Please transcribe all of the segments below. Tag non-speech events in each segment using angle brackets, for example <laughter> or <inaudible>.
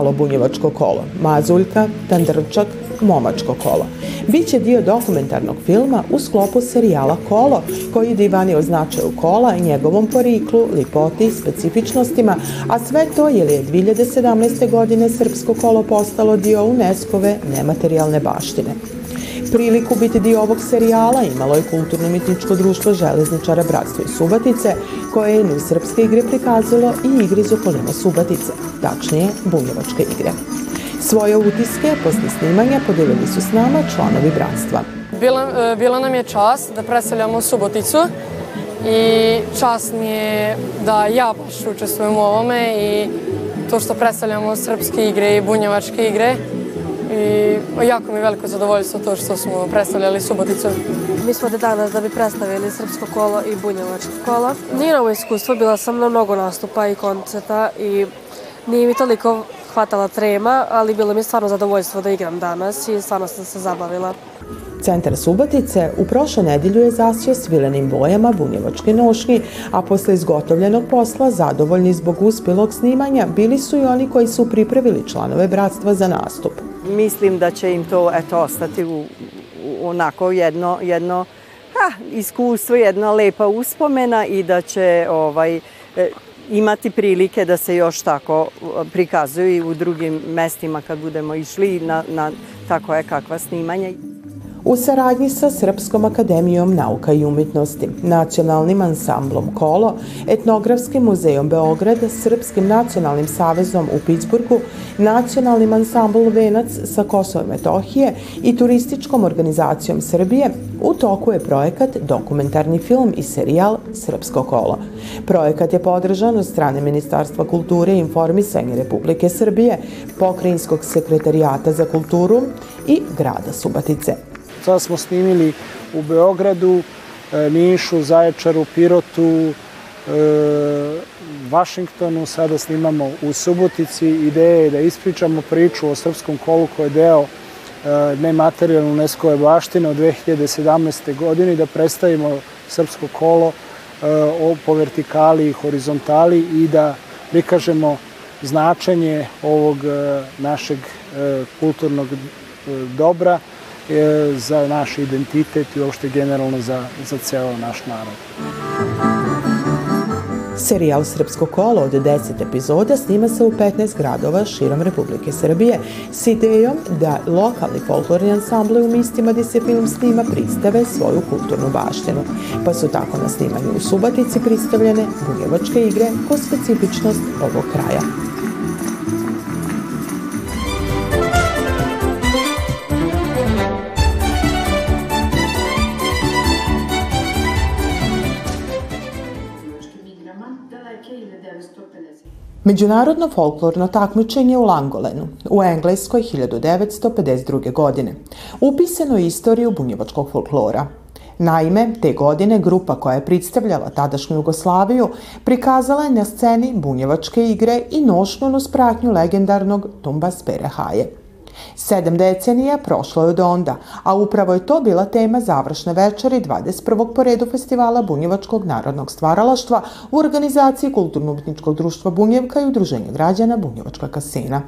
Malo bunjevačko kolo, Mazuljka, Tandrčak, Momačko kolo. Biće dio dokumentarnog filma u sklopu serijala Kolo, koji divani o značaju kola njegovom poriklu, lipoti, specifičnostima, a sve to je li je 2017. godine srpsko kolo postalo dio UNESCO-ve nematerijalne baštine. Priliku biti dio ovog serijala imalo je kulturno-mitničko društvo železničara Bratstvo i Subatice, koje je u srpske igre prikazalo i igre iz okolina Subatice, tačnije bunjevačke igre. Svoje utiske posle snimanja podelili su s nama članovi bratstva. Bila, e, bila nam je čast da predstavljamo Suboticu i čast mi je da ja baš učestvujem u ovome i to što predstavljamo srpske igre i bunjevačke igre i jako mi je veliko zadovoljstvo to što smo predstavljali Suboticu. Mi smo da danas da bi predstavili srpsko kolo i bunjevačko kolo. Nije novo iskustvo, bila sam na mnogo nastupa i koncerta i nije mi toliko hvatala trema, ali bilo mi stvarno zadovoljstvo da igram danas i stvarno sam se zabavila. Centar Subotice u prošle nedelju je zasio svilenim bojama bunjevačke nošnje, a posle izgotovljenog posla, zadovoljni zbog uspjelog snimanja, bili su i oni koji su pripravili članove bratstva za nastup. Mislim da će im to eto, ostati u, u onako jedno, jedno ha, iskustvo, jedna lepa uspomena i da će ovaj, e, imati prilike da se još tako prikazuju i u drugim mestima kad budemo išli na, na tako je kakva snimanja. U saradnji sa Srpskom akademijom nauka i umetnosti, Nacionalnim ansamblom Kolo, Etnografskim muzejom Beograd, Srpskim nacionalnim savezom u Pittsburghu, Nacionalnim ansamblom Venac sa Kosova i Metohije i turističkom organizacijom Srbije, u toku je projekat dokumentarni film i serijal Srpsko kolo. Projekat je podržan od strane Ministarstva kulture i informisanja Republike Srbije, Pokrajinskog sekretarijata za kulturu i grada Subatice. Sada smo snimili u Beogradu, e, Nišu, Zaječaru, Pirotu, e, Vašingtonu, sada snimamo u Subotici. Ideja je da ispričamo priču o srpskom kolu koji je deo e, nematerijalne UNESCO-ve baštine od 2017. godine da predstavimo srpsko kolo po vertikali i horizontali i da prikažemo značenje ovog našeg kulturnog dobra za naš identitet i uopšte generalno za, za ceo naš narod. Serijal Srpsko kolo od 10 epizoda snima se u 15 gradova širom Republike Srbije s idejom da lokalni folklorni ansambli u mistima gde se film snima pristave svoju kulturnu baštinu. Pa su tako na snimanju u Subatici pristavljene bunjevačke igre ko specifičnost ovog kraja. Međunarodno folklorno takmičenje u Langolenu u Engleskoj 1952. godine. Upisano je istoriju bunjevačkog folklora. Naime, te godine grupa koja je predstavljala tadašnju Jugoslaviju prikazala je na sceni bunjevačke igre i nošnjenu spratnju legendarnog Tumbas Perehaje. Sedam decenija prošlo je od onda, a upravo je to bila tema završne večeri 21. po redu festivala Bunjevačkog narodnog stvaralaštva u organizaciji Kulturno-umetničkog društva Bunjevka i Udruženja građana Bunjevačka kasina.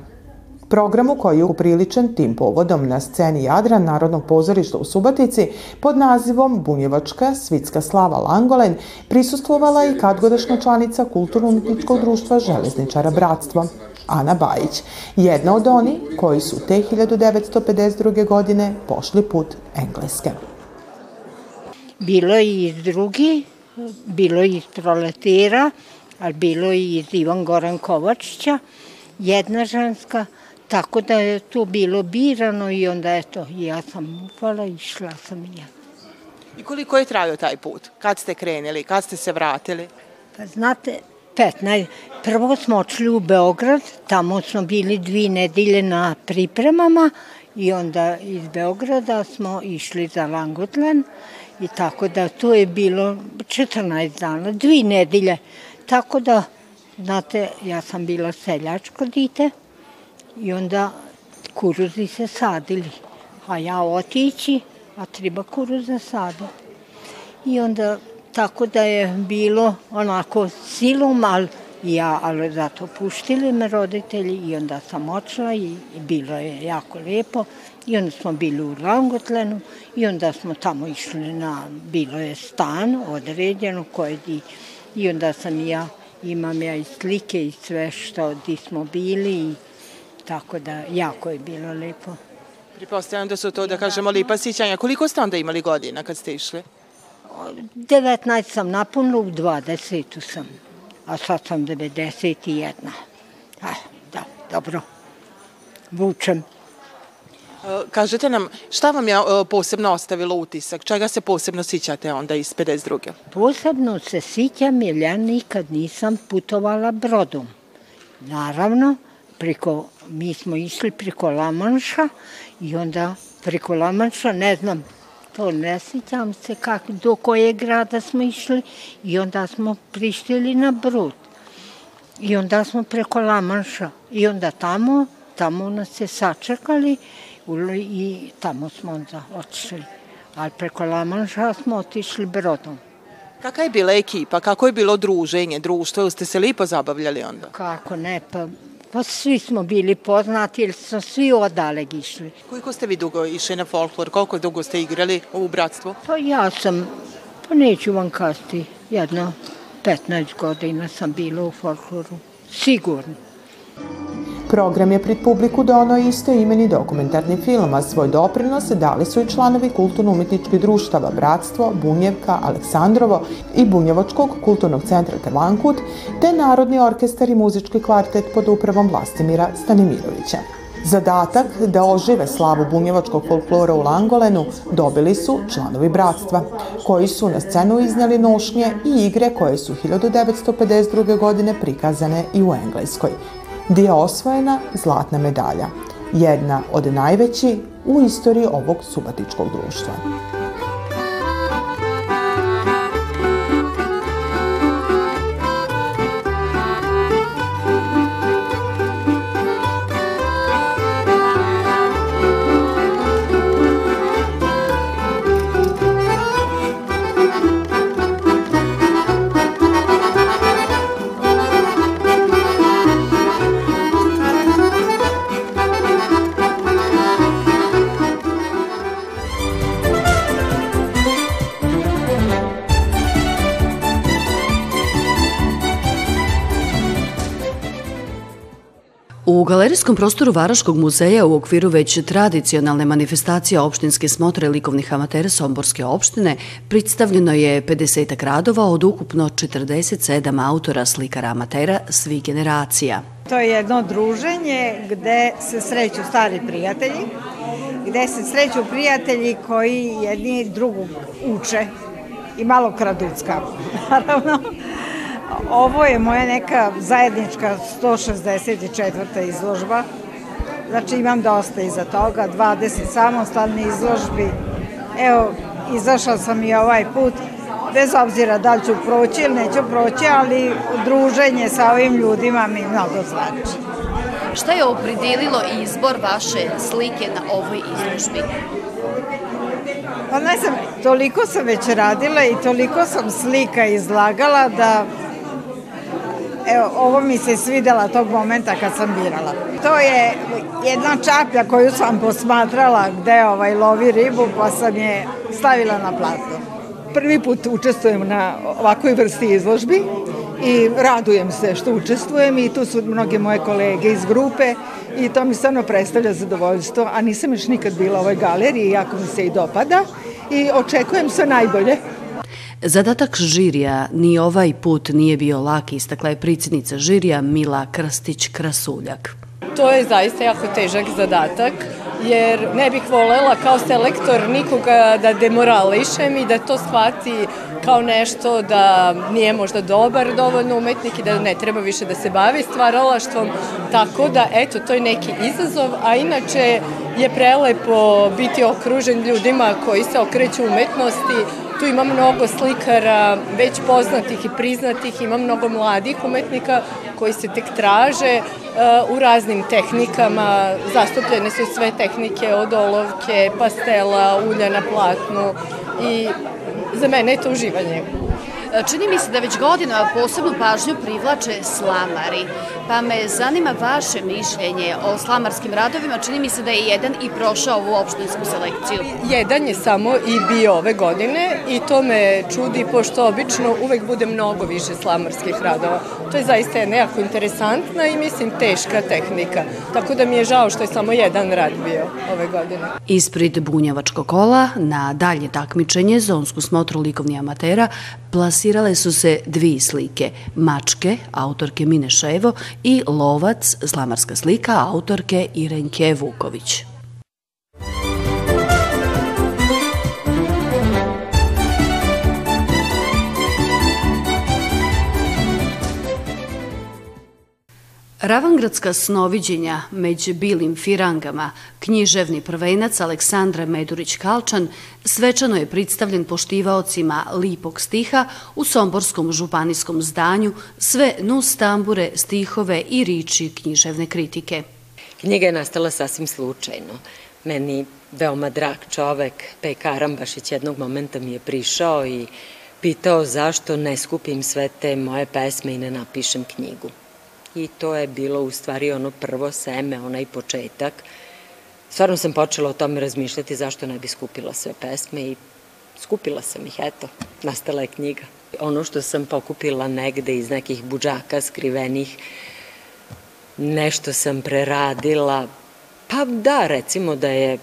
Programu koji je upriličen tim povodom na sceni Jadran Narodnog pozorišta u Subatici pod nazivom Bunjevačka svitska slava Langolen prisustvovala i kadgodašnja članica Kulturno-umetničkog društva Železničara Bratstvo. Ana Bajić, jedna od oni koji su te 1952. godine pošli put Engleske. Bilo je i drugi, bilo je iz proletira, ali bilo je i iz Ivan Goran Kovačića, jedna ženska, tako da je to bilo birano i onda eto, ja sam upala i išla sam i ja. I koliko je trajao taj put? Kad ste krenuli? Kad ste se vratili? Pa znate, 15. Prvo smo odšli u Beograd, tamo smo bili dvi nedelje na pripremama i onda iz Beograda smo išli za Langotlen i tako da to je bilo 14 dana, dvi nedelje. Tako da, znate, ja sam bila seljačko dite i onda kuruzi se sadili, a ja otići, a treba kuruza saditi. I onda Tako da je bilo onako silom, ali ja, ali zato puštili me roditelji i onda sam očela i, i bilo je jako lijepo. I onda smo bili u Langotlenu i onda smo tamo išli na, bilo je stan određeno koje di, i onda sam ja, imam ja i slike i sve što di smo bili i tako da jako je bilo lepo. Pripostavljam da su to, da kažemo, lipa sićanja. Koliko ste onda imali godina kad ste išli? 19 sam napunila, u 20 sam, a sad sam 91. A, da, dobro. Vučem. E, Kažete nam, šta vam je e, posebno ostavilo utisak? Čega se posebno sićate onda iz 52. Posebno se sićam jer ja nikad nisam putovala brodom. Naravno, preko, mi smo išli preko Lamanša i onda preko Lamanša, ne znam, to ne sjećam se kak, do koje grada smo išli i onda smo prištili na brod. I onda smo preko Lamanša i onda tamo, tamo nas se sačekali i tamo smo onda otišli. Ali preko Lamanša smo otišli brodom. Kakva je bila ekipa? Kako je bilo druženje, društvo? Ste se lipo zabavljali onda? Kako ne, pa Pa svi smo bili poznati, jer smo svi odaleg išli. Koliko ste vi dugo išli na folklor? Koliko dugo ste igrali u bratstvu? Pa ja sam, pa neću vam kasti, jedno 15 godina sam bila u folkloru. Sigurno. Program je pred publiku donao isto imeni dokumentarni film, a svoj doprinos dali su i članovi kulturno-umetničkih društava Bratstvo, Bunjevka, Aleksandrovo i Bunjevačkog kulturnog centra Tevankut, te Narodni orkestar i muzički kvartet pod upravom Vlastimira Stanimirovića. Zadatak da ožive slavu bunjevačkog folklora u Langolenu dobili su članovi bratstva, koji su na scenu iznjeli nošnje i igre koje su 1952. godine prikazane i u Engleskoj, gdje je osvojena zlatna medalja, jedna od najvećih u istoriji ovog subatičkog društva. U galerijskom prostoru Varaškog muzeja u okviru već tradicionalne manifestacije opštinske smotre likovnih amatera Somborske opštine predstavljeno je 50 radova od ukupno 47 autora slikara amatera svih generacija. To je jedno druženje gde se sreću stari prijatelji, gde se sreću prijatelji koji jedni drugog uče i malo kraducka, <laughs> naravno. Ovo je moja neka zajednička 164. izložba. Znači imam dosta iza toga, 20 samostalni izložbi. Evo, izašla sam i ovaj put, bez obzira da li ću proći ili neću proći, ali druženje sa ovim ljudima mi mnogo znači. Šta je opredelilo izbor vaše slike na ovoj izložbi? Pa ne znam, toliko sam već radila i toliko sam slika izlagala da Evo, ovo mi se svidela tog momenta kad sam birala. To je jedna čaplja koju sam posmatrala gde ovaj lovi ribu, pa sam je stavila na platno. Prvi put učestvujem na ovakvoj vrsti izložbi i radujem se što učestvujem i tu su mnoge moje kolege iz grupe i to mi stvarno predstavlja zadovoljstvo, a nisam još nikad bila u ovoj galeriji, jako mi se i dopada i očekujem sve najbolje. Zadatak žirija ni ovaj put nije bio lak, istakla je predsjednica žirija Mila Krstić-Krasuljak. To je zaista jako težak zadatak, jer ne bih volela kao selektor nikoga da demorališem i da to shvati kao nešto da nije možda dobar dovoljno umetnik i da ne treba više da se bavi stvaralaštvom. Tako da, eto, to je neki izazov, a inače je prelepo biti okružen ljudima koji se okreću umetnosti, Tu ima mnogo slikara već poznatih i priznatih, ima mnogo mladih umetnika koji se tek traže uh, u raznim tehnikama. Zastupljene su sve tehnike od olovke, pastela, ulja na platnu i za mene je to uživanje. Čini mi se da već godinama posebnu pažnju privlače slamari, pa me zanima vaše mišljenje o slamarskim radovima. Čini mi se da je jedan i prošao ovu opštinsku selekciju. Jedan je samo i bio ove godine i to me čudi, pošto obično uvek bude mnogo više slamarskih radova. To je zaista nekako interesantna i mislim teška tehnika. Tako da mi je žao što je samo jedan rad bio ove godine. Ispred bunjevačkog kola na dalje takmičenje zonsku smotru likovnih amatera plasirale su se dvije slike, Mačke, autorke Mine Ševo i Lovac, slamarska slika, autorke Irenke Vuković. Ravangradska snoviđenja među bilim firangama, književni prvenac Aleksandra Medurić-Kalčan svečano je predstavljen poštivaocima lipog stiha u Somborskom županijskom zdanju sve nus tambure, stihove i riči književne kritike. Knjiga je nastala sasvim slučajno. Meni veoma drag čovek, Pek Arambašić, jednog momenta mi je prišao i pitao zašto ne skupim sve te moje pesme i ne napišem knjigu i to je bilo u stvari ono prvo seme, onaj početak. Stvarno sam počela o tome razmišljati zašto ne bi skupila sve pesme i skupila sam ih, eto, nastala je knjiga. Ono što sam pokupila negde iz nekih buđaka skrivenih, nešto sam preradila, pa da, recimo da je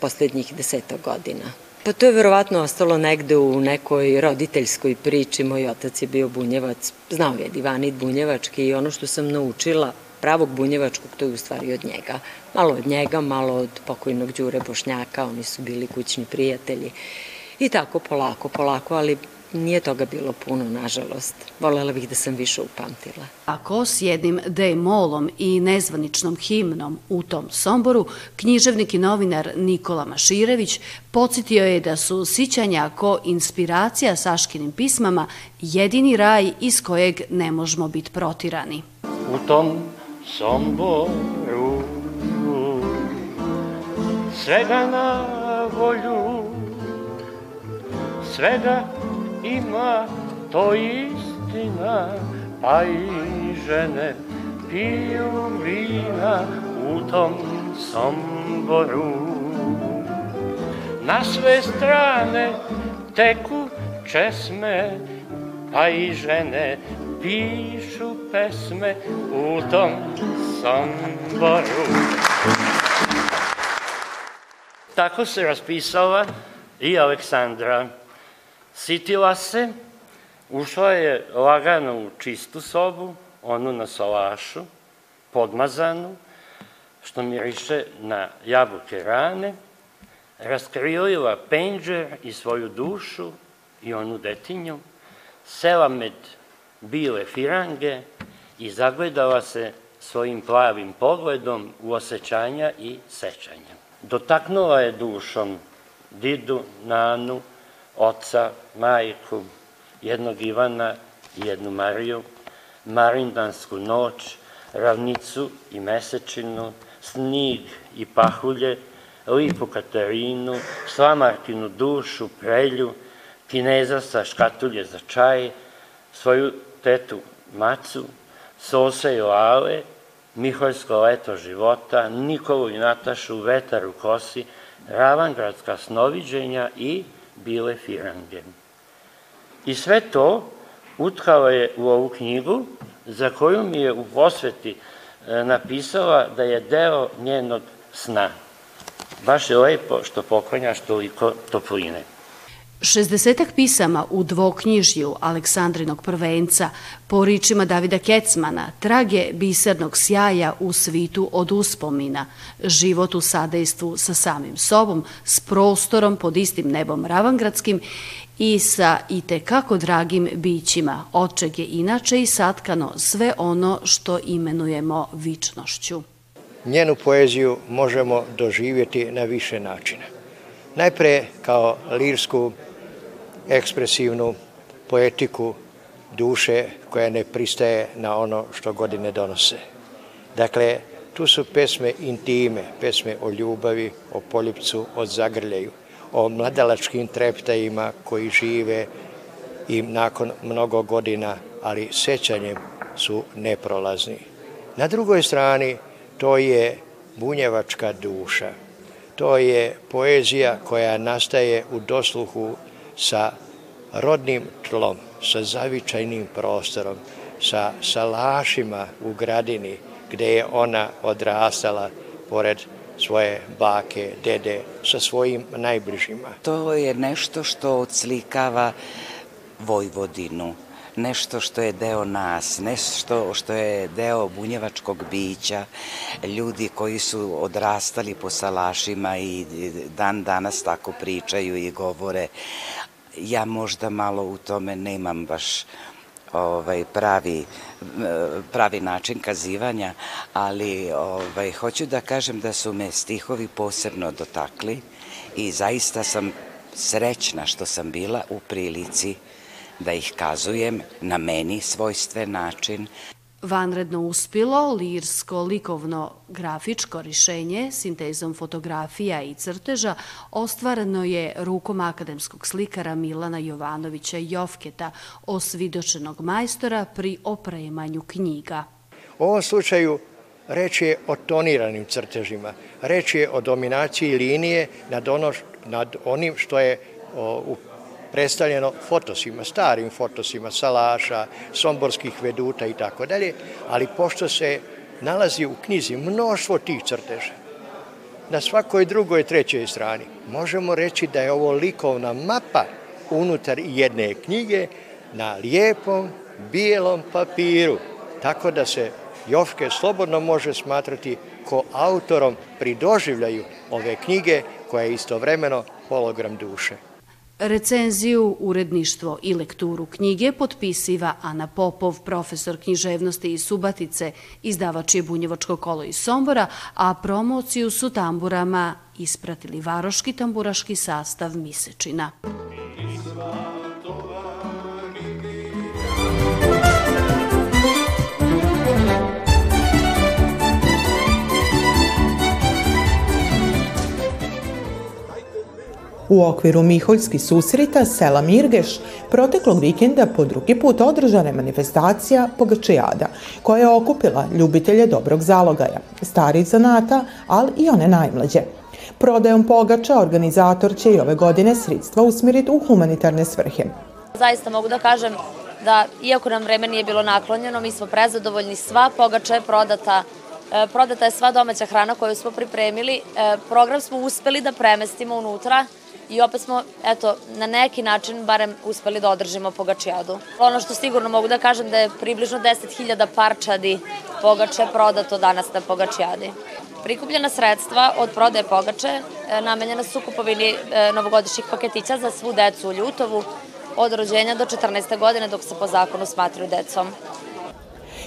poslednjih deseta godina Pa to je verovatno ostalo negde u nekoj roditeljskoj priči. Moj otac je bio bunjevac, znao je divanit bunjevački i ono što sam naučila pravog bunjevačkog, to je u stvari od njega. Malo od njega, malo od pokojnog Đure Bošnjaka, oni su bili kućni prijatelji. I tako polako, polako, ali Nije toga bilo puno, nažalost. Volela bih da sam više upamtila. Ako s jednim D-molom i nezvaničnom himnom u tom Somboru, književnik i novinar Nikola Maširević podsjetio je da su sićanja ko inspiracija Saškinim pismama jedini raj iz kojeg ne možemo biti protirani. U tom Somboru svega na volju svega ima, to istina, pa i žene piju vina u tom somboru. Na sve strane teku česme, pa i žene pišu pesme u tom somboru. Tako se raspisala i Aleksandra Sitila se, ušla je lagano u čistu sobu, onu na solašu, podmazanu, što miriše na jabuke rane, raskrilila penđer i svoju dušu i onu detinju, sela med bile firange i zagledala se svojim plavim pogledom u osjećanja i sećanja. Dotaknula je dušom Didu, Nanu, oca, majku, jednog Ivana i jednu Mariju, marindansku noć, ravnicu i mesečinu, snig i pahulje, lipu Katarinu, slamarkinu dušu, prelju, kineza sa škatulje za čaj, svoju tetu Macu, Sose i Lale, Miholjsko leto života, Nikolu i Natašu, vetar u kosi, Ravangradska snoviđenja i bile firange. I sve to utkala je u ovu knjigu, za koju mi je u posveti e, napisala da je deo njenog sna. Baš je lepo što poklanjaš toliko topline. Šestdesetak pisama u dvoknjižju Aleksandrinog prvenca po ričima Davida Kecmana, trage bisernog sjaja u svitu od uspomina, život u sadejstvu sa samim sobom, s prostorom pod istim nebom Ravangradskim i sa i tekako dragim bićima, od čeg je inače i satkano sve ono što imenujemo vičnošću. Njenu poeziju možemo doživjeti na više načina. Najpre kao lirsku ekspresivnu poetiku duše koja ne pristaje na ono što godine donose. Dakle, tu su pesme intime, pesme o ljubavi, o poljupcu, o zagrljaju, o mladalačkim treptajima koji žive i nakon mnogo godina, ali sećanjem su neprolazni. Na drugoj strani to je bunjevačka duša. To je poezija koja nastaje u dosluhu sa rodnim tlom, sa zavičajnim prostorom, sa salašima u gradini gde je ona odrastala pored svoje bake, dede, sa svojim najbližima. To je nešto što odslikava Vojvodinu, nešto što je deo nas, nešto što je deo bunjevačkog bića, ljudi koji su odrastali po salašima i dan danas tako pričaju i govore. Ja možda malo u tome nemam baš ovaj pravi pravi način kazivanja, ali ovaj hoću da kažem da su me stihovi posebno dotakli i zaista sam srećna što sam bila u prilici da ih kazujem na meni svojstven način. Vanredno uspilo lirsko, likovno, grafičko rješenje sintezom fotografija i crteža ostvareno je rukom akademskog slikara Milana Jovanovića Jovketa, osvidočenog majstora pri opremanju knjiga. U ovom slučaju reč je o toniranim crtežima, reč je o dominaciji linije nad, ono, nad onim što je o, u predstavljeno fotosima, starim fotosima, salaša, somborskih veduta i tako dalje, ali pošto se nalazi u knjizi mnoštvo tih crteža, na svakoj drugoj, trećoj strani, možemo reći da je ovo likovna mapa unutar jedne knjige na lijepom, bijelom papiru, tako da se Jofke slobodno može smatrati ko autorom pri doživljaju ove knjige koja je istovremeno hologram duše. Recenziju, uredništvo i lekturu knjige potpisiva Ana Popov, profesor književnosti iz Subatice, izdavač je Bunjevačko kolo iz Sombora, a promociju su tamburama ispratili varoški tamburaški sastav Misečina. U okviru Miholjski susrita sela Mirgeš proteklog vikenda po drugi put održana je manifestacija Pogačijada, koja je okupila ljubitelje dobrog zalogaja, starih zanata, ali i one najmlađe. Prodajom pogača organizator će i ove godine sredstva usmjeriti u humanitarne svrhe. Zaista mogu da kažem da, iako nam vreme nije bilo naklonjeno, mi smo prezadovoljni, sva pogača je prodata, e, prodata je sva domaća hrana koju smo pripremili, e, program smo uspeli da premestimo unutra, i opet smo, eto, na neki način barem uspeli da održimo pogačijadu. Ono što sigurno mogu da kažem da je približno 10.000 parčadi pogače prodato danas na pogačijadi. Prikupljena sredstva od prodaje pogače e, namenjena su kupovini e, novogodišnjih paketića za svu decu u Ljutovu od rođenja do 14. godine dok se po zakonu smatruju decom.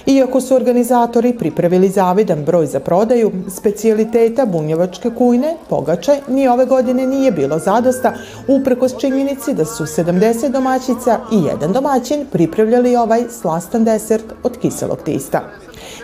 Iako su organizatori pripravili zavidan broj za prodaju, specijaliteta bunjevačke kujne, pogače, ni ove godine nije bilo zadosta, uprkos činjenici da su 70 domaćica i jedan domaćin pripravljali ovaj slastan desert od kiselog tista.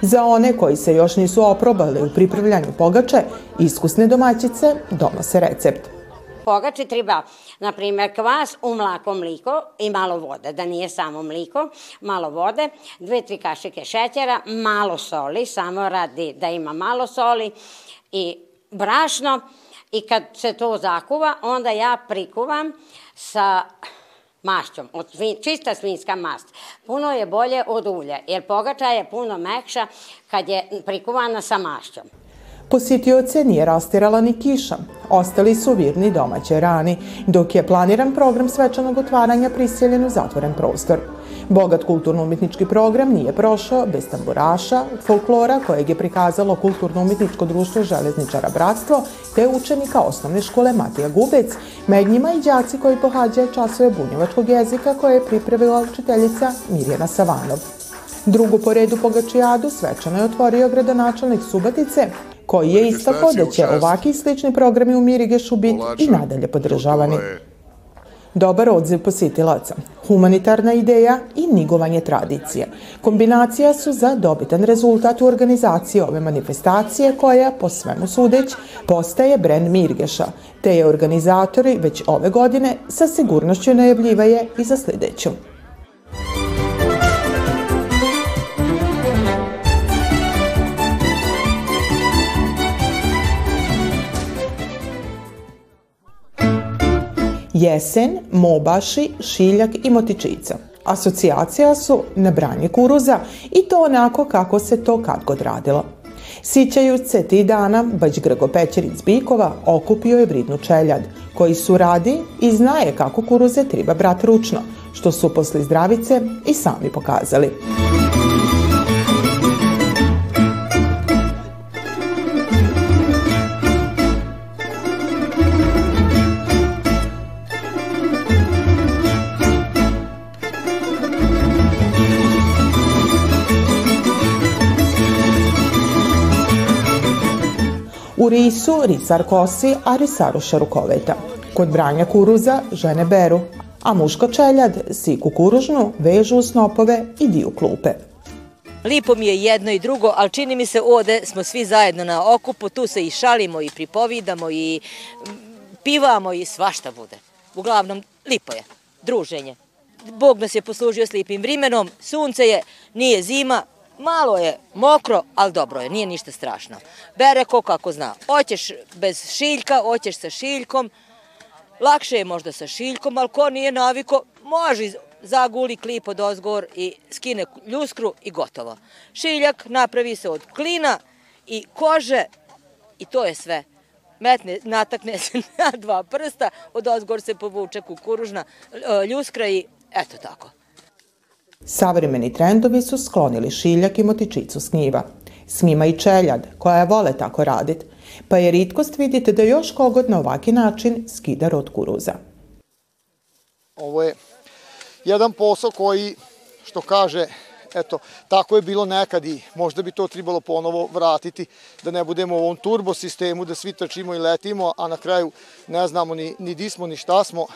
Za one koji se još nisu oprobali u pripravljanju pogače, iskusne domaćice donose recept. Pogači treba, na primjer, kvas u mlako mliko i malo vode, da nije samo mliko, malo vode, dve, tri kašike šećera, malo soli, samo radi da ima malo soli i brašno i kad se to zakuva, onda ja prikuvam sa mašćom, od svin, čista svinska mast. Puno je bolje od ulja, jer pogača je puno mekša kad je prikuvana sa mašćom. Posjetioce nije rastirala ni kiša. Ostali su virni domaće rani, dok je planiran program svečanog otvaranja priseljen u zatvoren prostor. Bogat kulturno-umetnički program nije prošao bez tamburaša, folklora kojeg je prikazalo kulturno-umetničko društvo Železničara Bratstvo, te učenika osnovne škole Matija Gubec, med njima i đaci koji pohađaju časove bunjevačkog jezika koje je pripravila učiteljica Mirjana Savanov. Drugu po redu pogačijadu svečano je otvorio gradonačelnik Subatice, koji je istako da će ovaki slični programi u Mirigešu biti i nadalje podržavani. Dobar odziv posjetilaca, humanitarna ideja i nigovanje tradicije. Kombinacija su za dobitan rezultat u organizaciji ove manifestacije koja, po svemu sudeć, postaje brend Mirgeša, te je organizatori već ove godine sa sigurnošću najavljivaje i za sljedeću. Jesen, mobaši, šiljak i motičica. Asocijacija su na branje kuruza i to onako kako se to kad god radilo. Sićajući se ti dana, Bać Grgo Pećeric Bikova okupio je bridnu čeljad, koji su radi i znaje kako kuruze treba brat ručno, što su posle zdravice i sami pokazali. U risu risar kosi, a risaruša rukoveta. Kod branja kuruza žene beru, a muško čeljad si kukuružnu vežu u snopove i diju klupe. Lipo mi je jedno i drugo, ali čini mi se ovde smo svi zajedno na okupu, tu se i šalimo i pripovidamo i pivamo i svašta bude. Uglavnom, lipo je, druženje. Bog nas je poslužio s lipim vrimenom, sunce je, nije zima, Malo je mokro, ali dobro je, nije ništa strašno. Bere ko kako zna. Hoćeš bez šiljka, hoćeš sa šiljkom. Lakše je možda sa šiljkom, ali ko nije naviko, može zaguli klip od ozgor i skine ljuskru i gotovo. Šiljak napravi se od klina i kože i to je sve. Metne, natakne se na dva prsta, od ozgor se povuče kukuružna e, ljuskra i eto tako. Savremeni trendovi su sklonili šiljak i motičicu s njiva. Smima i čeljad, koja je vole tako radit, pa je ritkost vidite da još kogod na ovaki način skida rod kuruza. Ovo je jedan posao koji, što kaže, eto, tako je bilo nekad i možda bi to trebalo ponovo vratiti, da ne budemo u ovom turbo sistemu, da svi trčimo i letimo, a na kraju ne znamo ni, ni di smo, ni šta smo,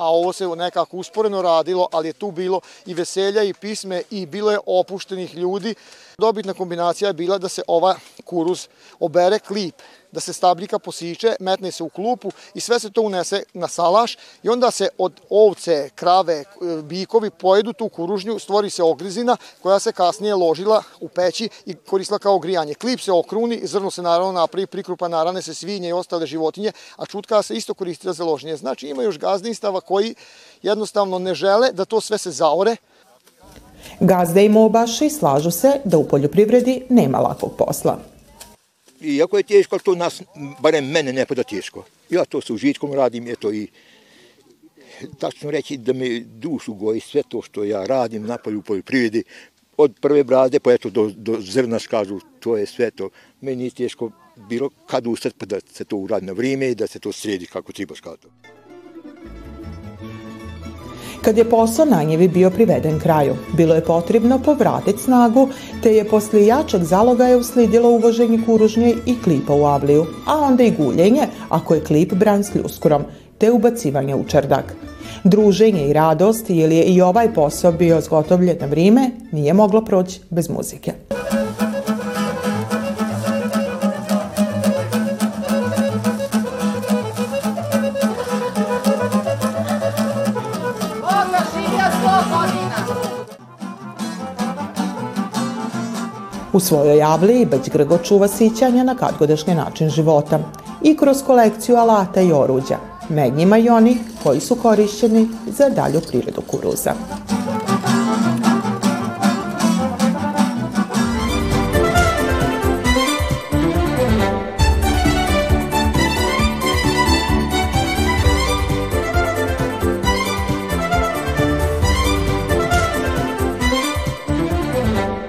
a ovo se nekako usporeno radilo, ali je tu bilo i veselja i pisme i bilo je opuštenih ljudi. Dobitna kombinacija je bila da se ova kuruz obere klip, da se stabljika posiče, metne se u klupu i sve se to unese na salaš i onda se od ovce, krave, bikovi pojedu tu kuružnju, stvori se ogrizina koja se kasnije ložila u peći i koristila kao grijanje. Klip se okruni, zrno se naravno napravi, prikrupa narane se svinje i ostale životinje, a čutka se isto koristila za loženje. Znači ima još gazdinstava koji jednostavno ne žele da to sve se zaore, Gazde i mobaši slažu se da u poljoprivredi nema lakog posla. Iako je teško, to nas, barem mene ne pada teško. Ja to sa užitkom radim, eto i tačno reći da me dušu goji sve to što ja radim na polju poljoprivredi, od prve brade pa eto do, do zrna skažu, to je sve to. Meni je teško bilo kad ustati pa da se to uradi na vrijeme i da se to sredi kako treba skato. Kad je posao na njevi bio priveden kraju, bilo je potrebno povratiti snagu, te je poslije jačeg zalogaja uslijedilo uvoženje kuružnje i klipa u avliju, a onda i guljenje, ako je klip bran s ljuskurom, te ubacivanje u čardak. Druženje i radost, jer je i ovaj posao bio zgotovljen na vrijeme, nije moglo proći bez muzike. U svojoj javli Beć Grgo čuva sićanja na kadgodašnji način života i kroz kolekciju alata i oruđa, med njima i oni koji su korišćeni za dalju prirodu kuruza.